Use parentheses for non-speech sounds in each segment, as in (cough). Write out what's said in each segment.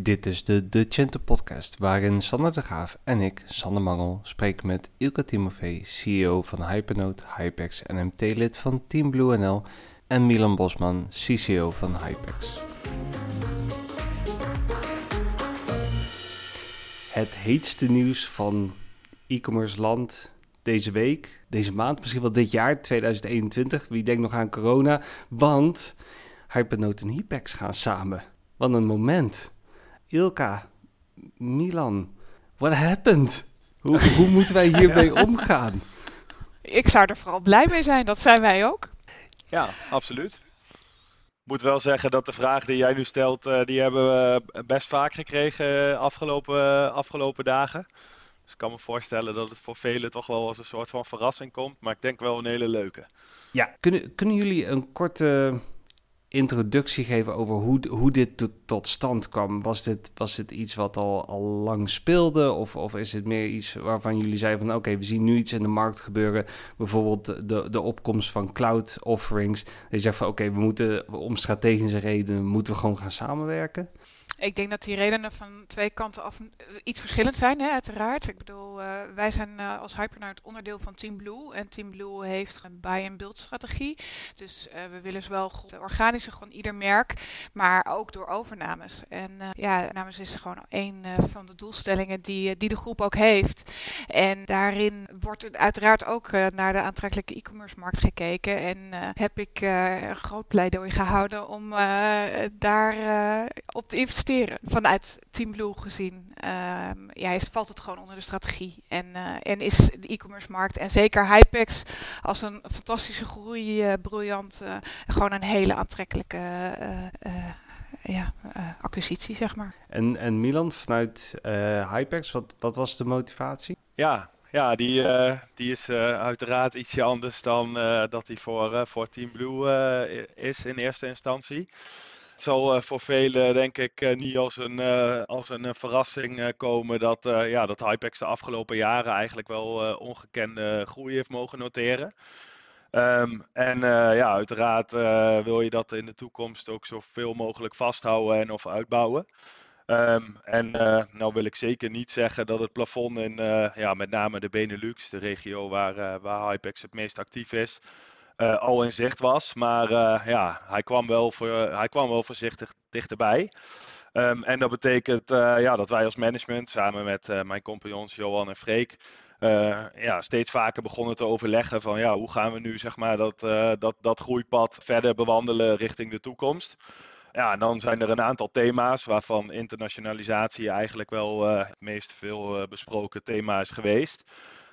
Dit is de De Cento podcast, waarin Sander de Graaf en ik, Sander Mangel, spreken met Ilka Timofee, CEO van Hypernote, Hypex en MT-lid van Team Blue NL en Milan Bosman, CCO van Hypex. Het heetste nieuws van e-commerce land deze week, deze maand, misschien wel dit jaar, 2021. Wie denkt nog aan corona? Want Hypernote en Hypex gaan samen. Wat een moment. Ilka, Milan, what happened? Hoe, hoe moeten wij hiermee (laughs) omgaan? Ik zou er vooral blij mee zijn, dat zijn wij ook. Ja, absoluut. Moet wel zeggen dat de vraag die jij nu stelt, uh, die hebben we best vaak gekregen afgelopen, afgelopen dagen. Dus ik kan me voorstellen dat het voor velen toch wel als een soort van verrassing komt. Maar ik denk wel een hele leuke. Ja, kunnen, kunnen jullie een korte introductie geven over hoe, hoe dit tot, stand kwam? Was dit, was dit iets wat al, al lang speelde? Of, of is het meer iets waarvan jullie zeiden van... oké, we zien nu iets in de markt gebeuren. Bijvoorbeeld de, de opkomst van cloud offerings. Dat je zegt van oké, we moeten om strategische redenen... moeten we gewoon gaan samenwerken? Ik denk dat die redenen van twee kanten af iets verschillend zijn, hè, uiteraard. Ik bedoel, uh, wij zijn uh, als Hypernote onderdeel van Team Blue. En Team Blue heeft een buy-and-build strategie. Dus we willen zowel organische, gewoon ieder merk, maar ook door overnames. En ja, overnames is gewoon een van de doelstellingen die, die de groep ook heeft. En daarin wordt er uiteraard ook naar de aantrekkelijke e-commerce markt gekeken. En heb ik een groot pleidooi gehouden om daar op te investeren Vanuit Team Blue gezien um, ja, valt het gewoon onder de strategie. En, uh, en is de e-commerce markt en zeker Hypex als een fantastische groei, uh, briljant, uh, gewoon een hele aantrekkelijke ja, acquisitie, zeg maar. En, en Milan, vanuit Hypex, wat, wat was de motivatie? Ja, ja, die, uh, die is uh, uiteraard ietsje anders dan uh, dat die voor, voor Team Blue is in eerste instantie. Het zal uh, voor velen denk ik uh, niet als een, uh, als een verrassing komen dat, ja, dat Hypex de afgelopen jaren eigenlijk wel ongekende groei heeft mogen noteren. Um, en ja, uiteraard wil je dat in de toekomst ook zoveel mogelijk vasthouden en of uitbouwen. Um, en nou wil ik zeker niet zeggen dat het plafond in ja, met name de Benelux, de regio waar, waar Hypex het meest actief is, uh, al in zicht was. Maar uh, ja, hij kwam, wel voor, hij kwam wel voorzichtig dichterbij. Um, en dat betekent ja, dat wij als management samen met mijn compagnons Johan en Freek ja, steeds vaker begonnen te overleggen van ja, hoe gaan we nu zeg maar, dat, dat, dat groeipad verder bewandelen richting de toekomst. Ja, en dan zijn er een aantal thema's waarvan internationalisatie eigenlijk wel het meest veel besproken thema is geweest.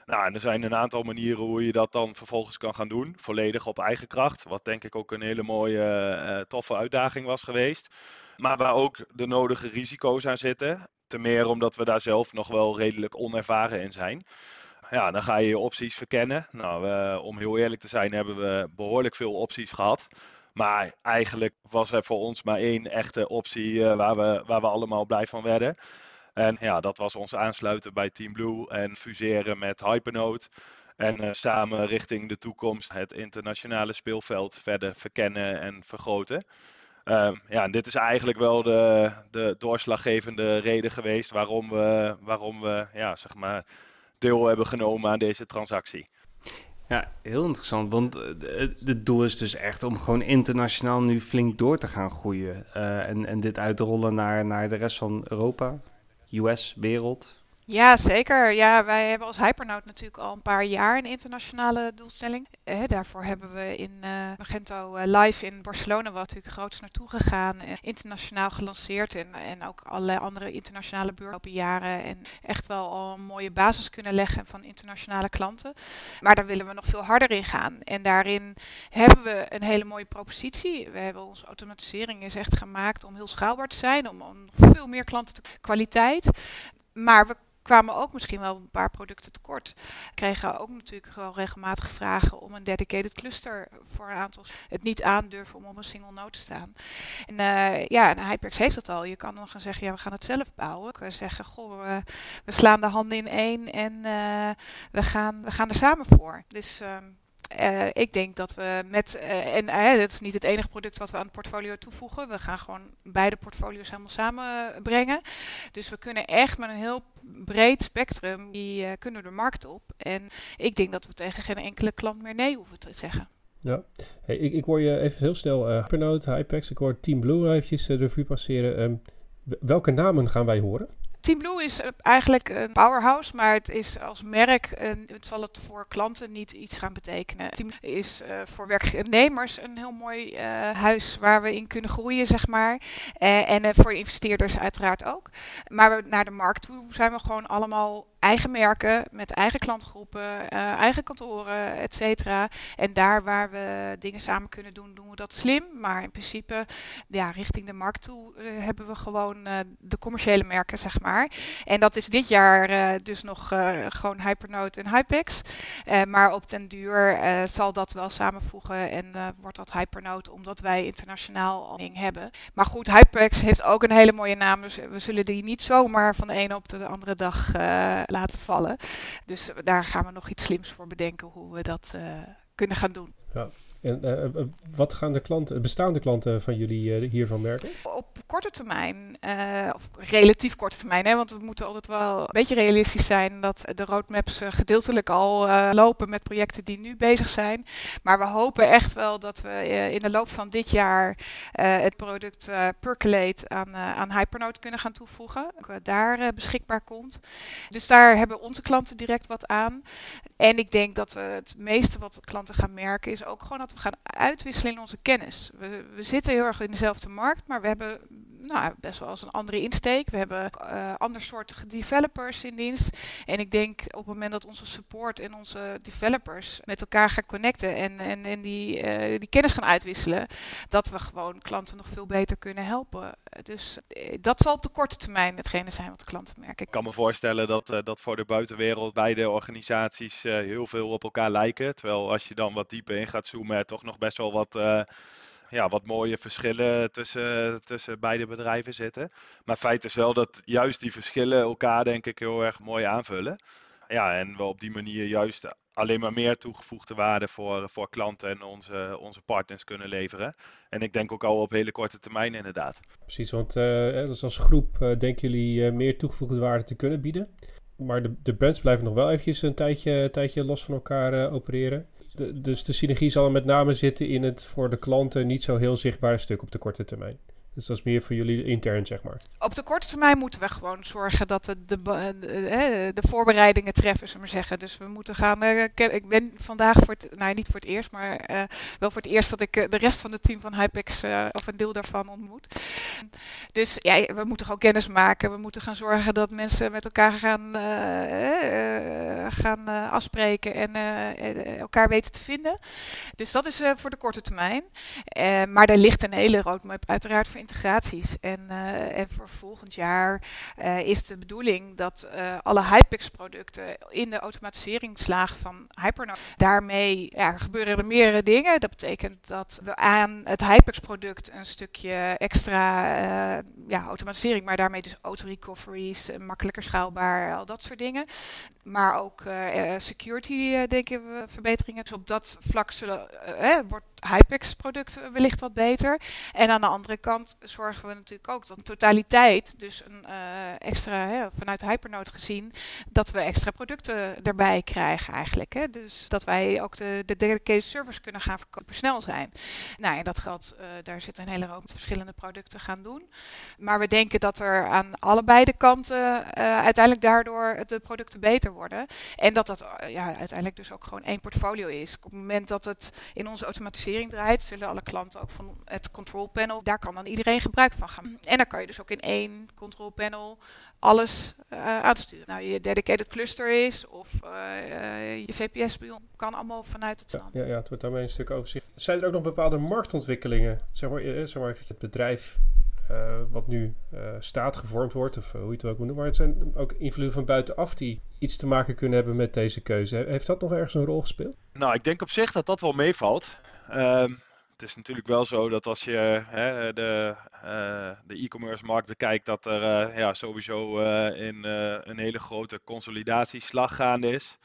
Nou, er zijn een aantal manieren hoe je dat dan vervolgens kan gaan doen. Volledig op eigen kracht. Wat denk ik ook een hele mooie, uh, toffe uitdaging was geweest. Maar waar ook de nodige risico's aan zitten. Ten meer omdat we daar zelf nog wel redelijk onervaren in zijn. Ja, dan ga je je opties verkennen. Nou, uh, om heel eerlijk te zijn hebben we behoorlijk veel opties gehad. Maar eigenlijk was er voor ons maar één echte optie waar, we, waar we allemaal blij van werden. En ja, dat was ons aansluiten bij Team Blue en fuseren met Hypernote. En uh, samen richting de toekomst het internationale speelveld verder verkennen en vergroten. Uh, ja, en dit is eigenlijk wel de, de doorslaggevende reden geweest waarom we, waarom we ja, zeg maar, deel hebben genomen aan deze transactie. Ja, heel interessant, want het doel is dus echt om gewoon internationaal nu flink door te gaan groeien. Uh, en, en dit uit te rollen naar, naar de rest van Europa. US-wereld? Ja, zeker. Ja, wij hebben als Hypernote natuurlijk al een paar jaar een internationale doelstelling. Eh, daarvoor hebben we in uh, Magento uh, Live in Barcelona, wat natuurlijk groots naartoe gegaan, internationaal gelanceerd en, en ook allerlei andere internationale beurten jaren. En echt wel al een mooie basis kunnen leggen van internationale klanten. Maar daar willen we nog veel harder in gaan. En daarin hebben we een hele mooie propositie. We hebben onze automatisering is echt gemaakt om heel schaalbaar te zijn, om, om veel meer klanten te kwaliteit. Maar we kwamen ook misschien wel een paar producten tekort. Kregen ook natuurlijk wel regelmatig vragen om een dedicated cluster voor een aantal. Het niet aandurven om op een single node te staan. En uh, ja, en Hyperx heeft dat al. Je kan dan gaan zeggen, ja, we gaan het zelf bouwen. We zeggen, goh, we, we slaan de handen in één en uh, we, gaan, we gaan er samen voor. Dus. Uh, ik denk dat we met, en uh, dat is niet het enige product wat we aan het portfolio toevoegen. We gaan gewoon beide portfolio's helemaal samenbrengen. Dus we kunnen echt met een heel breed spectrum, die kunnen de markt op. En ik denk dat we tegen geen enkele klant meer nee hoeven te zeggen. Ja, hey, ik, ik hoor je even heel snel uh, Hypernote, Hypex, ik hoor Team Blue eventjes de revue passeren. Um, welke namen gaan wij horen? Team Blue is eh, eigenlijk een powerhouse, maar het is als merk, het zal het voor klanten niet iets gaan betekenen. Team is uh, voor werknemers een heel mooi uh, huis waar we in kunnen groeien, zeg maar. En voor investeerders uiteraard ook. Maar naar de markt toe zijn we gewoon allemaal eigen merken met eigen klantgroepen, eigen kantoren, et. En daar waar we dingen samen kunnen doen, doen we dat slim. Maar in principe, ja, richting de markt toe hebben we gewoon de commerciële merken, zeg maar. En dat is dit jaar dus nog gewoon Hypernote en Hypex. Maar op den duur zal dat wel samenvoegen en wordt dat Hypernote omdat wij internationaal al ding hebben. Maar goed, Hypex heeft ook een hele mooie naam, dus we zullen die niet zomaar van de ene op de andere dag laten vallen. Dus daar gaan we nog iets slims voor bedenken hoe we dat kunnen gaan doen. Ja. En uh, wat gaan de klanten, bestaande klanten van jullie hiervan merken? Op korte termijn, of relatief korte termijn, hè, want we moeten altijd wel een beetje realistisch zijn dat de roadmaps gedeeltelijk al lopen met projecten die nu bezig zijn. Maar we hopen echt wel dat we in de loop van dit jaar het product Percolate aan, aan Hypernote kunnen gaan toevoegen. daar beschikbaar komt. Dus daar hebben onze klanten direct wat aan. En ik denk dat het meeste wat klanten gaan merken is ook gewoon dat gaan uitwisselen in onze kennis. We, we zitten heel erg in dezelfde markt, maar we hebben nou, best wel als een andere insteek. We hebben uh, andersoortige developers in dienst. En ik denk op het moment dat onze support en onze developers met elkaar gaan connecten en, en, die, uh, die kennis gaan uitwisselen, dat we gewoon klanten nog veel beter kunnen helpen. Dus uh, dat zal op de korte termijn hetgene zijn wat de klanten merken. Ik kan me voorstellen dat, dat voor de buitenwereld beide organisaties heel veel op elkaar lijken. Terwijl als je dan wat dieper in gaat zoomen, er toch nog best wel wat ja, wat mooie verschillen tussen, tussen beide bedrijven zitten. Maar feit is wel dat juist die verschillen elkaar denk ik heel erg mooi aanvullen. Ja, en we op die manier juist alleen maar meer toegevoegde waarde voor, voor klanten en onze, onze partners kunnen leveren. En ik denk ook al op hele korte termijn inderdaad. Precies, want uh, dus als groep uh, denken jullie uh, meer toegevoegde waarde te kunnen bieden. Maar de, de brands blijven nog wel eventjes een tijdje, tijdje los van elkaar opereren dus de synergie zal er met name zitten in het voor de klanten niet zo heel zichtbare stuk op de korte termijn. Dus dat is meer voor jullie intern, zeg maar. Op de korte termijn moeten we gewoon zorgen dat de, de, de, de voorbereidingen treffen, zullen we zeggen. Dus we moeten gaan. Uh, ik ben vandaag voor het, nou niet voor het eerst, maar uh, wel voor het eerst dat ik uh, de rest van het team van Hypex of een deel daarvan ontmoet. Dus ja, we moeten gewoon kennis maken. We moeten gaan zorgen dat mensen met elkaar gaan, gaan afspreken en elkaar weten te vinden. Dus dat is voor de korte termijn. maar er ligt een hele roadmap uiteraard voor integraties. En, uh, en voor volgend jaar uh, is de bedoeling dat uh, alle Hypex producten in de automatiseringslaag van Hypernote, daarmee ja, gebeuren er meerdere dingen. Dat betekent dat we aan het Hypex product een stukje extra ja, automatisering, maar daarmee dus auto-recoveries, makkelijker schaalbaar, al dat soort dingen. Maar ook security denken we verbeteringen. Dus op dat vlak zullen, wordt Hypex product wellicht wat beter. En aan de andere kant zorgen we natuurlijk ook dat totaliteit, dus een uh, extra, hè, vanuit Hypernote gezien, dat we extra producten erbij krijgen eigenlijk. Hè. Dus dat wij ook de, de dedicated service kunnen gaan verkopen snel zijn. Nou, en dat geldt, uh, daar zitten een hele hoop verschillende producten gaan doen. Maar we denken dat er aan allebei de kanten uh, uiteindelijk daardoor de producten beter worden. En dat dat ja, uiteindelijk dus ook gewoon één portfolio is. Op het moment dat het in onze automatisering draait, zullen alle klanten ook van het control panel, daar kan dan iedereen gebruik van gaan. En dan kan je dus ook in één control panel alles uh, aansturen. Nou, je dedicated cluster is of uh, je VPS-spion kan allemaal vanuit het. Ja, ja, het wordt daarmee een stuk overzicht. Zijn er ook nog bepaalde marktontwikkelingen? Zeg maar, zeg maar even het bedrijf uh, wat nu staat gevormd wordt, of hoe je het ook moet noemen. Maar het zijn ook invloeden van buitenaf die iets te maken kunnen hebben met deze keuze. Heeft dat nog ergens een rol gespeeld? Nou, ik denk op zich dat dat wel meevalt. Uh, het is natuurlijk wel zo dat als je hè, de, uh, de e-commerce markt bekijkt, dat er uh, ja, sowieso uh, in een hele grote consolidatieslag gaande is.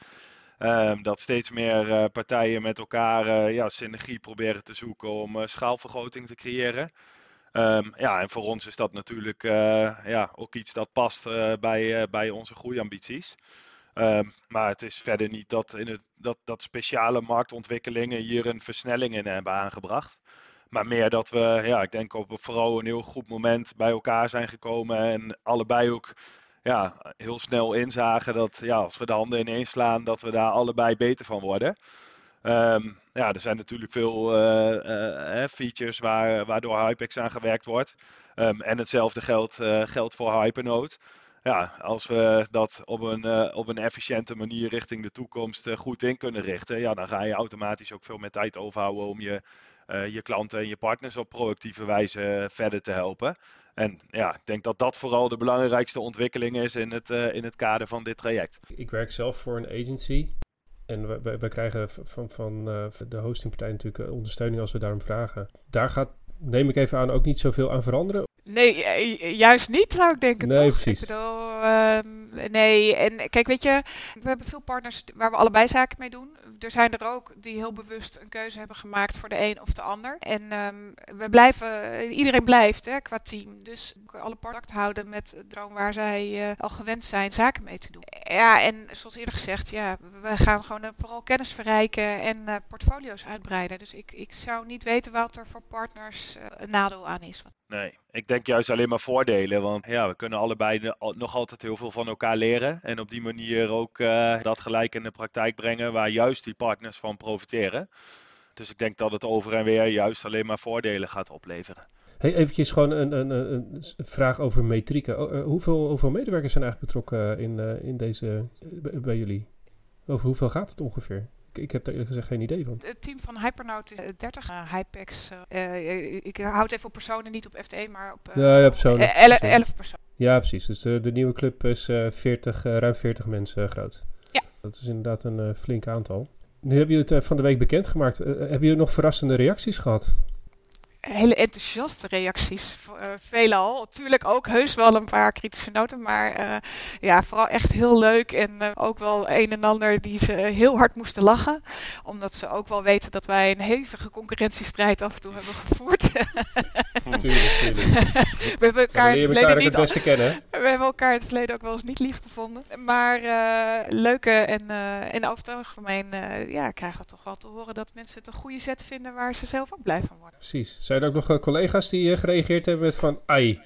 Ehm, dat steeds meer partijen met elkaar ja, synergie proberen te zoeken om schaalvergroting te creëren. Ehm, ja, en voor ons is dat natuurlijk ja, ook iets dat past bij, bij onze groeiambities. Ehm, maar het is verder niet dat, in het, dat, dat speciale marktontwikkelingen hier een versnelling in hebben aangebracht. Maar meer dat we, ja, ik denk op vooral een heel goed moment bij elkaar zijn gekomen. En allebei ook ja, heel snel inzagen dat ja, als we de handen ineens slaan, dat we daar allebei beter van worden. Ehm, ja, er zijn natuurlijk veel uh, features waar, waardoor Hypex aan gewerkt wordt. Um, en hetzelfde geldt, uh, voor Hypernote ja, als we dat op een, uh, op een efficiënte manier richting de toekomst uh, goed in kunnen richten, ja, dan ga je automatisch ook veel meer tijd overhouden om je, uh, je klanten en je partners op proactieve wijze verder te helpen. En ja, ik denk dat dat vooral de belangrijkste ontwikkeling is in het, in het kader van dit traject. Ik werk zelf voor een agency. En we, we krijgen van, van de hostingpartij natuurlijk ondersteuning als we daarom vragen. Daar gaat, neem ik even aan, ook niet zoveel aan veranderen. Nee, eh, juist niet zou ik denken. Nee, toch? precies. Ik bedoel, uh, nee, en kijk, weet je, we hebben veel partners waar we allebei zaken mee doen er zijn er ook die heel bewust een keuze hebben gemaakt voor de een of de ander. En um, we blijven, iedereen blijft hè, qua team. Dus alle contact houden met de droom waar zij uh, al gewend zijn zaken mee te doen. Ja, en zoals eerder gezegd, ja, we gaan gewoon uh, vooral kennis verrijken en uh, portfolio's uitbreiden. Dus ik, ik zou niet weten wat er voor partners een nadeel aan is. Nee, ik denk juist alleen maar voordelen. Want ja, we kunnen allebei nog altijd heel veel van elkaar leren. En op die manier ook dat gelijk in de praktijk brengen waar juist die partners van profiteren. Dus ik denk dat het over en weer juist alleen maar voordelen gaat opleveren. Hey, eventjes gewoon een, een, een, vraag over metrieken. Uh, hoeveel, hoeveel medewerkers zijn eigenlijk betrokken in, uh, in deze, bij jullie? Over hoeveel gaat het ongeveer? Ik, heb daar eerlijk gezegd geen idee van. Het team van Hypernote is 30 uh, Hypex. Uh, ik houd even op personen, niet op FTE, maar op ja, ja, personen. 11 personen. Ja, precies. Dus de, de nieuwe club is 40, ruim 40 mensen groot. Ja. Dat is inderdaad een flink aantal. Nu hebben jullie het van de week bekendgemaakt. hebben jullie nog verrassende reacties gehad? Hele enthousiaste reacties. Uh, veelal. Tuurlijk ook heus wel een paar kritische noten. Maar uh, ja, vooral echt heel leuk. En uh, ook wel een en ander die ze heel hard moesten lachen. Omdat ze ook wel weten dat wij een hevige concurrentiestrijd af en toe hebben gevoerd. (laughs) tuurlijk, tuurlijk. (laughs) we hebben elkaar, het, verleden niet, het beste kennen. (laughs) We hebben elkaar in het verleden ook wel eens niet lief gevonden. Maar leuke en, en over het algemeen ja, krijgen we toch wel te horen dat mensen het een goede set vinden waar ze zelf ook blij van worden. Precies. Zijn er ook nog uh, collega's die uh, gereageerd hebben met van... Ai,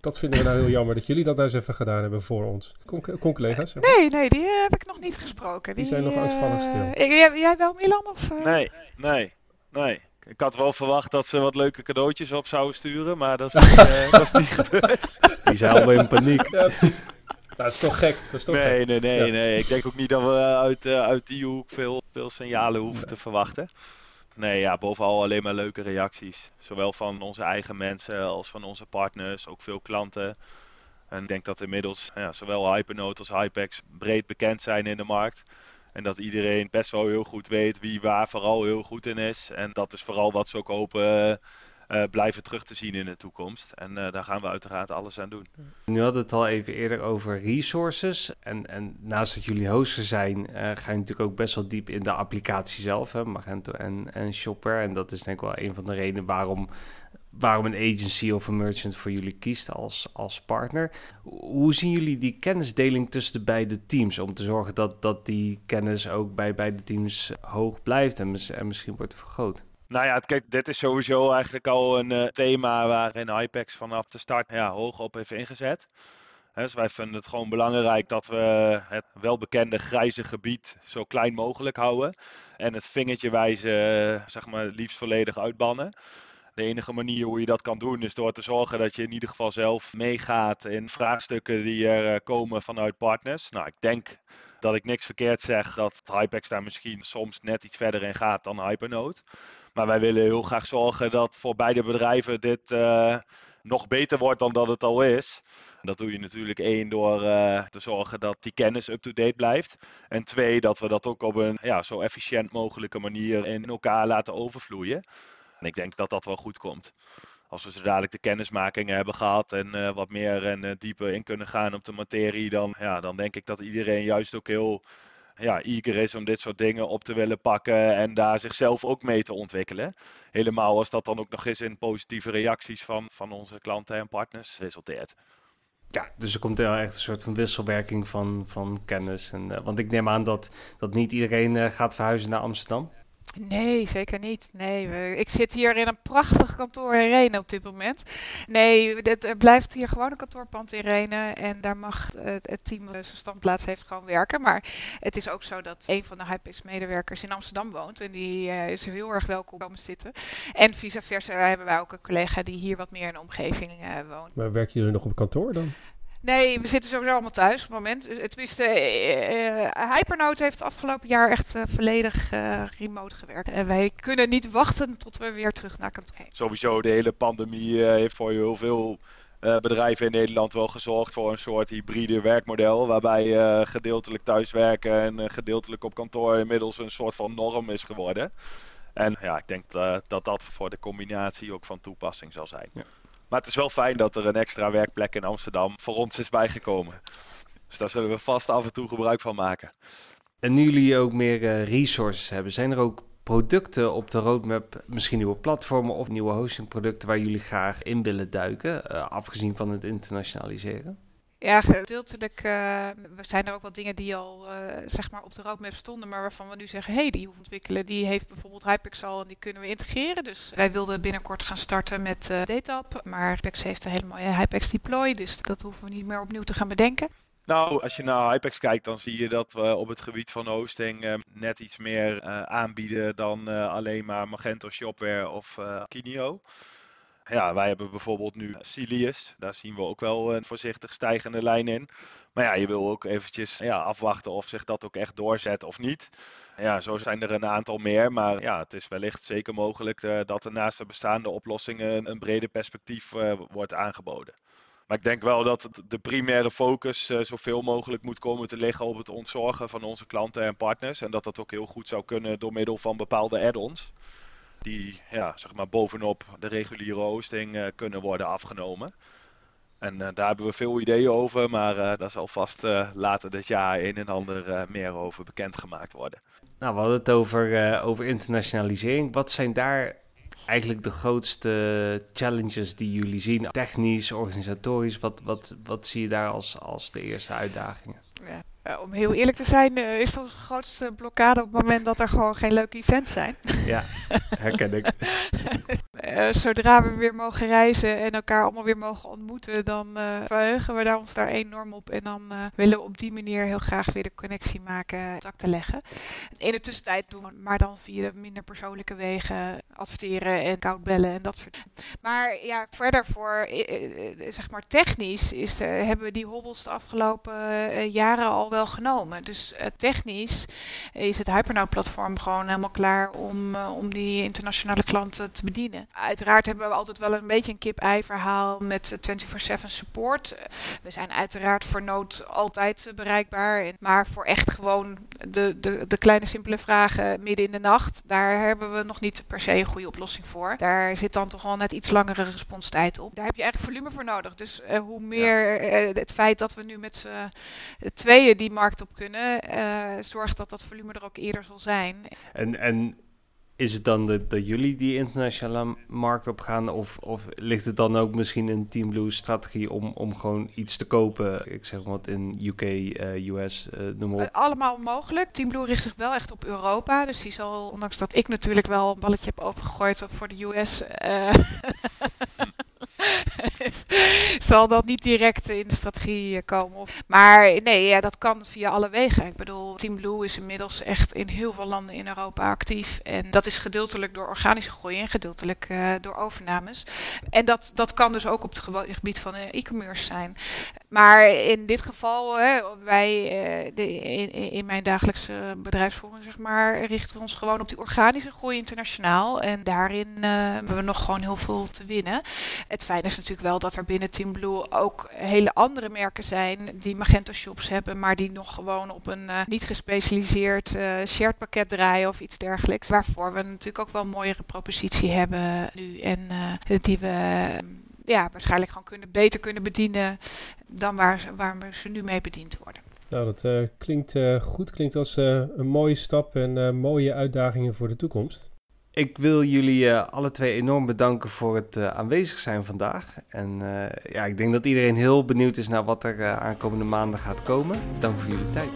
dat vinden we nou heel jammer dat jullie dat nou eens even gedaan hebben voor ons. Con-collega's? Nee, nee, die uh, heb ik nog niet gesproken. Die, die zijn nog uitvallig stil. Jij, jij wel, Milan? Of, Nee, nee, nee. Ik had wel verwacht dat ze wat leuke cadeautjes op zouden sturen, maar dat is (laughs) niet, dat is niet gebeurd. Die zijn alweer in paniek. Ja, precies. Dat is toch gek. Dat is toch nee, gek. nee, nee, ja. nee. Ik denk ook niet dat we uit, uit die hoek veel, veel signalen hoeven nee. te verwachten. Nee, ja, bovenal alleen maar leuke reacties. Zowel van onze eigen mensen als van onze partners, ook veel klanten. En ik denk dat inmiddels ja, zowel Hypernote als Hypex breed bekend zijn in de markt. En dat iedereen best wel heel goed weet wie waar vooral heel goed in is. En dat is vooral wat ze ook hopen uh, blijven terug te zien in de toekomst. En uh, daar gaan we uiteraard alles aan doen. Nu hadden we het al even eerder over resources. En, en naast dat jullie hoster zijn, uh, ga je natuurlijk ook best wel diep in de applicatie zelf, hè, Magento en, en Shopper. En dat is denk ik wel een van de redenen waarom, waarom een agency of een merchant voor jullie kiest als, als partner. Hoe zien jullie die kennisdeling tussen de beide teams? Om te zorgen dat, dat die kennis ook bij beide teams hoog blijft en, en misschien wordt vergroot. Nou ja, kijk, dit is sowieso eigenlijk al een uh, thema waarin Hypex vanaf de start ja, hoog op heeft ingezet. Dus wij vinden het gewoon belangrijk dat we het welbekende grijze gebied zo klein mogelijk houden. En het vingertje wijzen, zeg maar, liefst volledig uitbannen. De enige manier hoe je dat kan doen is door te zorgen dat je in ieder geval zelf meegaat in vraagstukken die er uh, komen vanuit partners. Nou, ik denk dat ik niks verkeerd zeg dat Hypex daar misschien soms net iets verder in gaat dan Hypernote. Maar wij willen heel graag zorgen dat voor beide bedrijven dit uh, nog beter wordt dan dat het al is. Dat doe je natuurlijk één door uh, te zorgen dat die kennis up-to-date blijft. En twee, dat we dat ook op een ja, zo efficiënt mogelijke manier in elkaar laten overvloeien. En ik denk dat dat wel goed komt. Als we zo dadelijk de kennismakingen hebben gehad en uh, wat meer en uh, dieper in kunnen gaan op de materie, dan, ja, dan denk ik dat iedereen juist ook heel ja, eager is om dit soort dingen op te willen pakken en daar zichzelf ook mee te ontwikkelen. Helemaal als dat dan ook nog eens in positieve reacties van, van onze klanten en partners resulteert. Ja, dus er komt wel echt een soort van wisselwerking van, van kennis. En, uh, want ik neem aan dat, dat niet iedereen gaat verhuizen naar Amsterdam. Nee, zeker niet. Nee, ik zit hier in een prachtig kantoor in Renen op dit moment. Nee, het, blijft hier gewoon een kantoorpand in Renen. En daar mag het, het team zijn standplaats heeft gewoon werken. Maar het is ook zo dat een van de Hypex-medewerkers in Amsterdam woont. En die uh, is heel erg welkom komen zitten. En vice versa hebben wij ook een collega die hier wat meer in de omgeving uh, woont. Maar werken jullie nog op kantoor dan? Nee, we zitten sowieso allemaal thuis op het moment. Tenminste, uh, uh, Hypernote heeft het afgelopen jaar echt uh, volledig remote gewerkt. En wij kunnen niet wachten tot we weer terug naar kantoor gaan. Sowieso, de hele pandemie heeft voor heel veel bedrijven in Nederland wel gezorgd voor een soort hybride werkmodel. Waarbij gedeeltelijk thuiswerken en gedeeltelijk op kantoor inmiddels een soort van norm is geworden. En ja, ik denk dat dat voor de combinatie ook van toepassing zal zijn. Ja. Maar het is wel fijn dat er een extra werkplek in Amsterdam voor ons is bijgekomen. Dus daar zullen we vast af en toe gebruik van maken. En nu jullie ook meer uh, resources hebben, zijn er ook producten op de roadmap, misschien nieuwe platformen of nieuwe hostingproducten waar jullie graag in willen duiken, uh, afgezien van het internationaliseren? Ja, gedeeltelijk uh, zijn er ook wel dingen die al uh, zeg maar op de roadmap stonden, maar waarvan we nu zeggen, hé, hey, die hoeven ontwikkelen, die heeft bijvoorbeeld Hypex al en die kunnen we integreren. Dus wij wilden binnenkort gaan starten met uh, maar Hypex heeft een hele mooie Hypex deploy, dus dat hoeven we niet meer opnieuw te gaan bedenken. Nou, als je naar Hypex kijkt, dan zie je dat we op het gebied van hosting net iets meer aanbieden dan alleen maar Magento Shopware of Kinio. Ja, wij hebben bijvoorbeeld nu Silius. Daar zien we ook wel een voorzichtig stijgende lijn in. Maar ja, je wil ook eventjes ja, afwachten of zich dat ook echt doorzet of niet. Ja, zo zijn er een aantal meer. Maar ja, het is wellicht zeker mogelijk uh, dat er naast de bestaande oplossingen een breder perspectief uh, wordt aangeboden. Maar ik denk wel dat de primaire focus uh, zoveel mogelijk moet komen te liggen op het ontzorgen van onze klanten en partners. En dat dat ook heel goed zou kunnen door middel van bepaalde add-ons die ja, zeg maar bovenop de reguliere hosting uh, kunnen worden afgenomen. En uh, daar hebben we veel ideeën over, maar uh, daar zal vast later dit jaar een en ander meer over bekendgemaakt worden. Nou, we hadden het over, over internationalisering. Wat zijn daar eigenlijk de grootste challenges die jullie zien? Technisch, organisatorisch, wat, wat, wat zie je daar als, als de eerste uitdagingen? Ja. Uh, om heel eerlijk te zijn, uh, is onze grootste blokkade op het moment dat er gewoon geen leuke events zijn. Ja, herken ik. (laughs) uh, zodra we weer mogen reizen en elkaar allemaal weer mogen ontmoeten, dan verheugen we daar ons daar enorm op. En dan willen we op die manier heel graag weer de connectie maken, contact te leggen. In de tussentijd doen we maar dan via de minder persoonlijke wegen adverteren en koud bellen en dat soort Maar ja, verder voor, zeg maar technisch, is hebben we die hobbels de afgelopen jaren al wel genomen. Dus technisch is het Hypernote-platform gewoon helemaal klaar om, om die internationale klanten te bedienen. Uiteraard hebben we altijd wel een beetje een kip-ei-verhaal met 24/7 support. we zijn uiteraard voor nood altijd bereikbaar, maar voor echt gewoon de, de, de kleine simpele vragen midden in de nacht, daar hebben we nog niet per se een goede oplossing voor. Daar zit dan toch wel net iets langere responstijd op. Daar heb je eigenlijk volume voor nodig. Dus uh, hoe meer ja. het feit dat we nu met z'n tweeën die markt op kunnen, uh, zorgt dat dat volume er ook eerder zal zijn. En, en is het dan dat, dat jullie die internationale markt op gaan? Of, of ligt het dan ook misschien in Team Blue strategie om, om gewoon iets te kopen? Ik zeg wat in UK, uh, US, uh, noem maar op. allemaal mogelijk. Team Blue richt zich wel echt op Europa. Dus die zal, ondanks dat ik natuurlijk wel een balletje heb opengegooid voor de US... (laughs) (laughs) (laughs) zal dat niet direct in de strategie komen. Maar nee, ja, dat kan via alle wegen. Ik bedoel, Team Blue is inmiddels echt in heel veel landen in Europa actief. En dat is gedeeltelijk door organische groei en gedeeltelijk uh, door overnames. En dat, dat kan dus ook op het gebied van e-commerce zijn. Maar in dit geval, hè, wij de, in, in, mijn dagelijkse bedrijfsvoering, zeg maar, richten we ons gewoon op die organische groei internationaal. En daarin hebben we nog gewoon heel veel te winnen. Het fijn is natuurlijk wel dat er binnen Team Blue ook hele andere merken zijn die Magento shops hebben, maar die nog gewoon op een uh, niet gespecialiseerd uh, shared pakket draaien of iets dergelijks. Waarvoor we natuurlijk ook wel een mooiere propositie hebben nu en uh, die we ja, waarschijnlijk gewoon kunnen, beter kunnen bedienen dan waar, waar ze nu mee bediend worden. Nou, dat klinkt goed. Klinkt als een mooie stap en mooie uitdagingen voor de toekomst. Ik wil jullie alle twee enorm bedanken voor het aanwezig zijn vandaag. En ja, ik denk dat iedereen heel benieuwd is naar wat er aankomende maanden gaat komen. Dank voor jullie tijd.